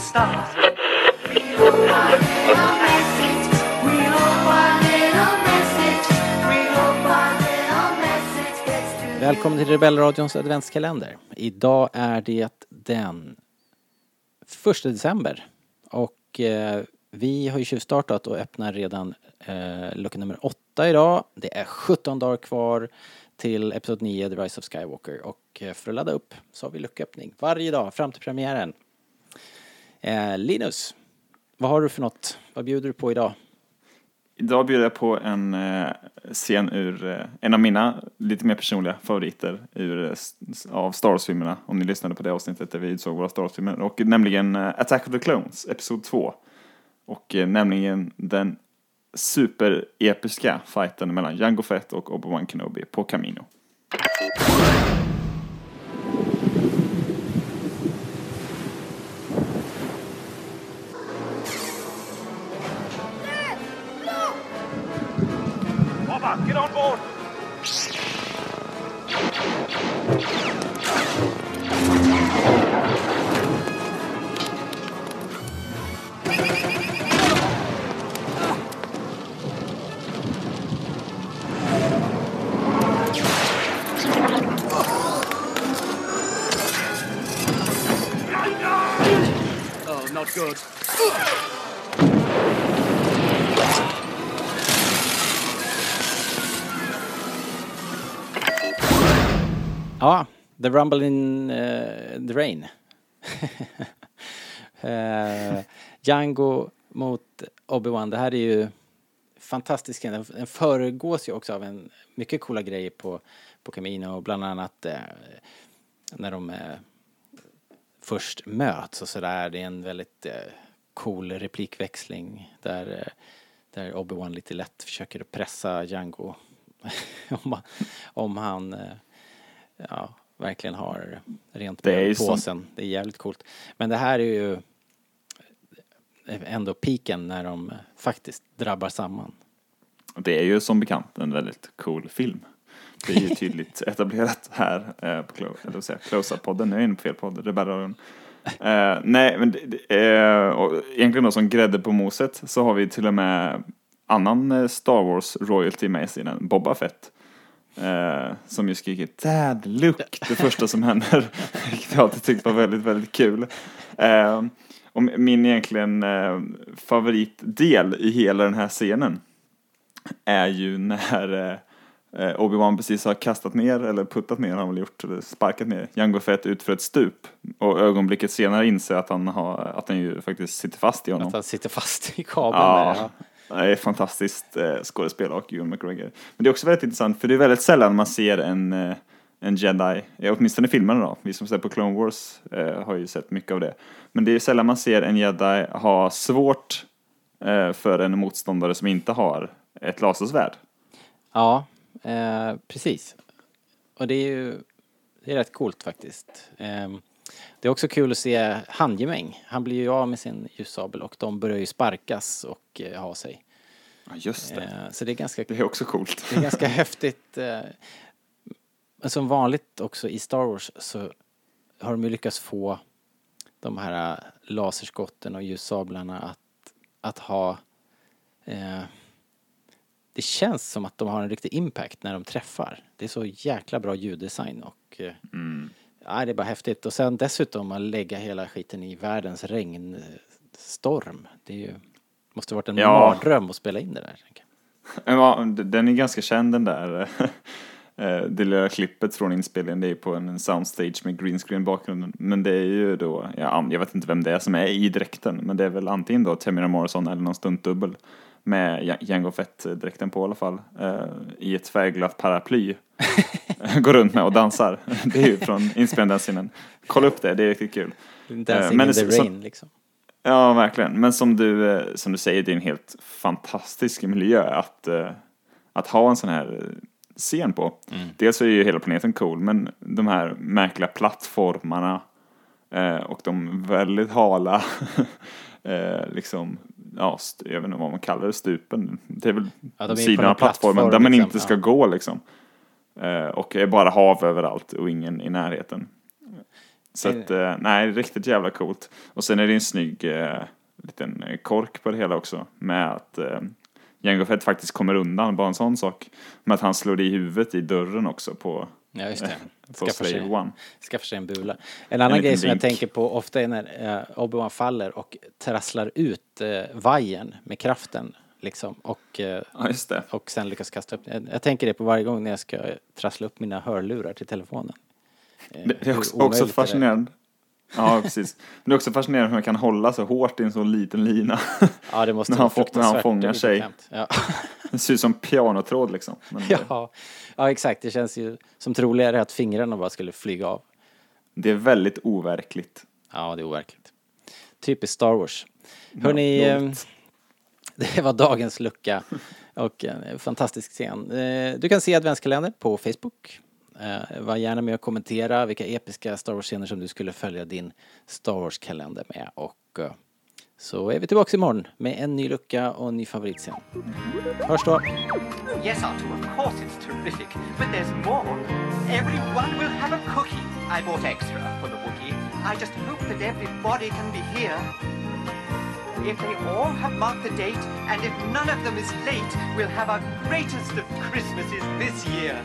Stars. Välkommen till Rebellradions adventskalender. Idag är det den 1 december och eh, vi har ju tjuvstartat och öppnar redan eh, lucka nummer 8 idag. Det är 17 dagar kvar till Episod 9, The Rise of Skywalker och eh, för att ladda upp så har vi lucköppning varje dag fram till premiären. Eh, Linus, vad har du för något? Vad bjuder du på idag? Idag bjuder jag på en eh, scen ur eh, en av mina lite mer personliga favoriter ur, eh, av Star Wars-filmerna. Om ni lyssnade på det avsnittet där vi utsåg våra Star Wars-filmer. Och nämligen eh, Attack of the Clones, Episod 2. Och eh, nämligen den superepiska fighten mellan Jango Fett och Obi-Wan Kenobi på Camino. Not good. Ja, The Rumble in uh, the Rain. uh, Django mot Obi-Wan. Det här är ju fantastiskt. Den den föregås ju också av en mycket coola grejer på, på Camino. Bland annat eh, när de eh, först möts och sådär. Det är en väldigt eh, cool replikväxling där, eh, där Obi-Wan lite lätt försöker pressa Django om, han- om han eh, ja, verkligen har rent Det är i som- påsen. Det är jävligt coolt. Men det här är ju ändå piken när de faktiskt drabbar samman. Det är ju som bekant en väldigt cool film. Det är ju tydligt etablerat här eh, på Clo- eller vad säger jag, Close-Up-podden. Nu är jag inne på fel podd, Rebellradion. Eh, nej, men eh, och egentligen då som grädde på moset så har vi till och med annan eh, Star Wars royalty med i scenen, Boba Fett. Eh, som ju skriker Dad, look! Det första som händer. Vilket jag alltid tyckt var väldigt, väldigt kul. Eh, och min egentligen eh, favoritdel i hela den här scenen är ju när eh, Obi-Wan precis har kastat ner, eller puttat ner har han väl gjort, eller sparkat ner Jango Fett ut för ett stup. Och ögonblicket senare inser att han, har, att han ju faktiskt sitter fast i honom. Att han sitter fast i kabeln Ja, där. Ja. det är fantastiskt eh, skådespel och Ewan McGregor. Men det är också väldigt intressant för det är väldigt sällan man ser en, eh, en jedi, åtminstone i filmerna då, vi som ser på Clone Wars eh, har ju sett mycket av det. Men det är sällan man ser en jedi ha svårt eh, för en motståndare som inte har ett lasersvärd. Ja, eh, precis. Och det är ju det är rätt coolt faktiskt. Eh, det är också kul att se handgemäng. Han blir ju av med sin ljussabel och de börjar ju sparkas och eh, ha sig. Ja, just det. Eh, så det är ganska, Det är också coolt. det är ganska häftigt. Eh, men som vanligt också i Star Wars så har de ju lyckats få de här laserskotten och ljussablarna att, att ha eh, det känns som att de har en riktig impact när de träffar. Det är så jäkla bra ljuddesign och eh, ja, det är bara häftigt. Och sen dessutom att lägga hela skiten i världens regnstorm. Det är ju, måste varit en Ja. mardröm att spela in det där. Ja, den är ganska känd den där. eh, Det lilla klippet från inspelningen, det är på en soundstage med green screen bakgrunden. Men det är ju då, ja, jag vet inte vem det är som är i dräkten, men det är väl antingen då Tamira Morrison eller någon stuntdubbel med Ja- Jango Fett-dräkten på i alla fall, eh, i ett färgglatt paraply. Går runt med och dansar. Det är ju från inspelningen den scenen. Kolla upp det, det är riktigt kul. Dancing men in the rain liksom. Ja, verkligen. Men som du, eh, som du säger, det är en helt fantastisk miljö att, eh, att ha en sån här eh, scen på. Dels så är ju hela planeten cool, men de här märkliga plattformarna eh, och de väldigt hala, eh, liksom, ja, jag vet inte vad man kallar det, stupen. Det är väl Ja, sidan av plattformen plattform, där man liksom, inte ska ja. gå liksom. Eh, och är bara hav överallt och ingen i närheten. Så att, eh, nej, riktigt jävla coolt. Och sen är det en snygg eh, liten eh, kork på det hela också. Med att eh, Jango Fett faktiskt kommer undan, bara en sån sak. Med att han slår i huvudet i dörren också på, Ja, just det. På Skaffar Slave sig, One. skaffar sig en bula. En annan liten grej som jag vink. tänker på ofta är när eh, Obi-Wan faller och trasslar ut eh, vajern med kraften. Liksom, och, eh, Ja, och sen lyckas kasta upp. Jag, jag tänker det på varje gång när jag ska trassla upp mina hörlurar till telefonen. Eh, Det är också, också fascinerande. Ja, precis. Men det är också fascinerande hur man kan hålla så hårt i en så liten lina. Ja, det måste när han när han fångar sig. Ja. Det ser ut som pianotråd liksom. Men ja. ja, exakt. Det känns ju som troligare att fingrarna bara skulle flyga av. det är väldigt overkligt. Ja, det är overkligt. Typiskt Star Wars. Hörni, Ja, eh, långt. det var dagens lucka och en fantastisk scen. Eh, Du kan se adventskalendern på Facebook. Eh, Var gärna med och kommentera vilka episka Star Wars-scener som du skulle följa din Star Wars-kalender med. Och eh, så är vi tillbaka imorgon med en ny lucka och en ny favoritscen. Hörs då! Yes, Artu, of course it's terrific, but there's more. Everyone will have a cookie. I bought extra for the Wookiee. I just hope that everybody can be here. If they all have marked the date, and if none of them is late, we'll have our greatest of Christmases this year.